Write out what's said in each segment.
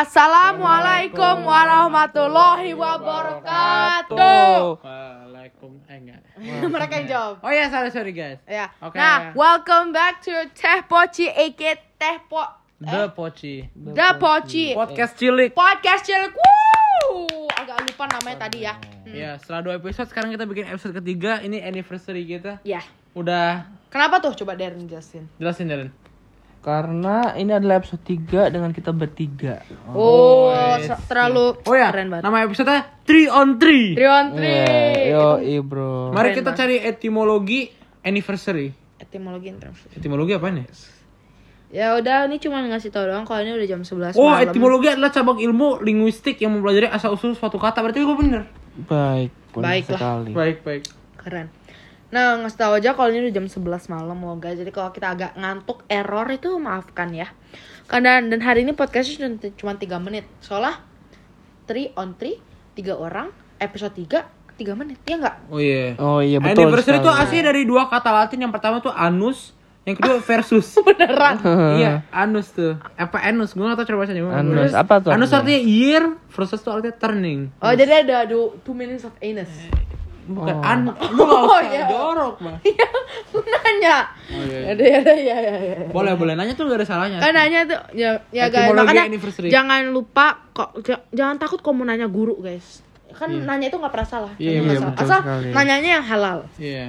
Assalamualaikum warahmatullahi wabarakatuh. Waalaikum eh enggak. Mereka yang jawab. Oh ya, sorry sorry guys. Ya. Oke. Nah, welcome back to Teh Poci aka Teh Po The Poci. The Poci. Podcast cilik. Podcast cilik. Woo! Agak lupa namanya tadi ya. Hmm. Ya, setelah dua episode sekarang kita bikin episode ketiga. Ini anniversary kita. Ya. Udah Kenapa tuh? Coba Darren jelasin. jelasin Darren. Karena ini adalah episode 3 dengan kita bertiga. Oh, yes. se- terlalu Oh ya, keren banget. nama episode 3 on 3. Three on three. Yo, i bro. Mari Keren kita banget. cari etimologi anniversary. Etimologi interview. Etimologi apa nih? Ya udah, ini cuma ngasih tau doang kalau ini udah jam 11 Oh, malam. etimologi adalah cabang ilmu linguistik yang mempelajari asal usul suatu kata. Berarti gue bener. Baik, Baiklah. sekali. Baik, baik. Keren. Nah, ngasih tahu aja kalau ini udah jam 11 malam loh guys. Jadi kalau kita agak ngantuk error itu maafkan ya. Karena dan hari ini podcastnya cuma, cuma 3 menit. Soalnya 3 on 3, 3 orang, episode 3, 3 menit. Ya enggak? Oh iya. Oh iya betul. Anniversary itu asli dari dua kata Latin. Yang pertama tuh anus, yang kedua versus. Beneran. iya, anus tuh. Apa anus? Gue gak tau cara bacanya. Anus, apa tuh Anus artinya? year, versus tuh artinya turning. Oh, jadi ada do, two minutes of anus. Bukan Oh. an. Lu gak Oh, usah iya. jorok, Bang. Iya, nanya. Oh iya. Ada ya, ada ya, ya, ya. Boleh, boleh. Nanya tuh gak ada salahnya. Kan nanya tuh ya ya guys, makanya jangan lupa kok jangan takut kalau mau nanya guru guys. Kan nanya itu nggak pernah salah. Iya, Nanya iya, nggak salah. Asal sekali. nanyanya yang halal. Iya.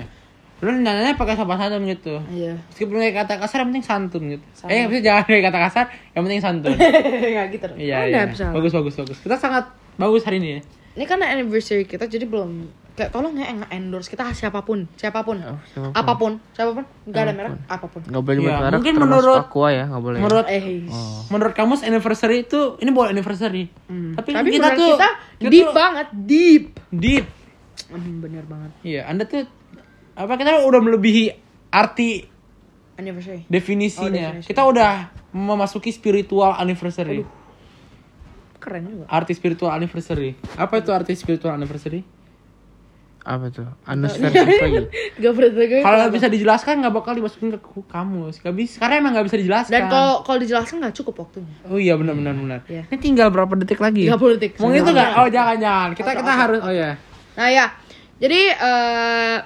Lu nanyanya pakai sopan santun gitu. Iya. Meskipun kayak kata kasar yang penting santun gitu. Eh, maksudnya jangan kayak kata kasar, yang penting santun. Enggak gitu. Iya, iya. bisa. Bagus, bagus, bagus. Kita sangat bagus hari ini ya. Ini kan anniversary kita jadi belum kayak tolong ya endorse kita siapa pun, siapa pun. Oh, siapa pun. Apa pun, siapa pun. Enggak ada merek, apa pun. Nggak boleh Iya, merek. mungkin menurut- Aqua ya, nggak boleh. Menurut Eh. Oh. menurut kamu anniversary itu ini bukan anniversary. Hmm. Tapi, Tapi kita tuh kita kita deep tuh banget, deep. deep. Hmm, bener banget. Iya, Anda tuh apa kita udah melebihi arti Anniversary. definisinya. Oh, definisi. Kita udah memasuki spiritual anniversary. Keren juga. Arti spiritual anniversary. Apa itu arti spiritual anniversary? Apa tuh? Anus versus lagi. Gak pernah. Kalau bisa dijelaskan nggak bakal dimasukin ke kamus. Gak bisa, karena emang nggak bisa dijelaskan. Dan kalau kalau dijelaskan nggak cukup waktunya. Oh iya benar benar benar. Iya. Ini tinggal berapa detik lagi? 30 detik. Mau itu nggak? Oh jangan jangan. Kita kita harus oh ya. Nah ya, jadi eh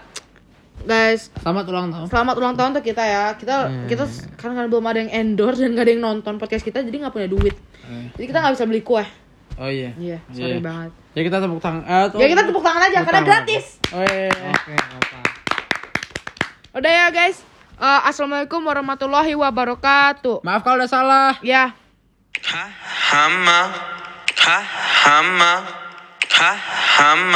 guys, Selamat ulang tahun. selamat ulang tahun tuh kita ya. Kita kita karena kan belum ada yang endorse dan gak ada yang nonton podcast kita, jadi nggak punya duit. Jadi kita nggak bisa beli kue. Oh iya. Iya, sorry Iya. banget. Ya kita tepuk tangan. Eh, tuh- Ya kita tepuk tangan aja karena tangan. gratis. Oh iya. Oke, apa? Udah ya guys. Eh, Assalamualaikum warahmatullahi wabarakatuh. Maaf kalau udah salah. Ya. Ha hama ha hama ha hama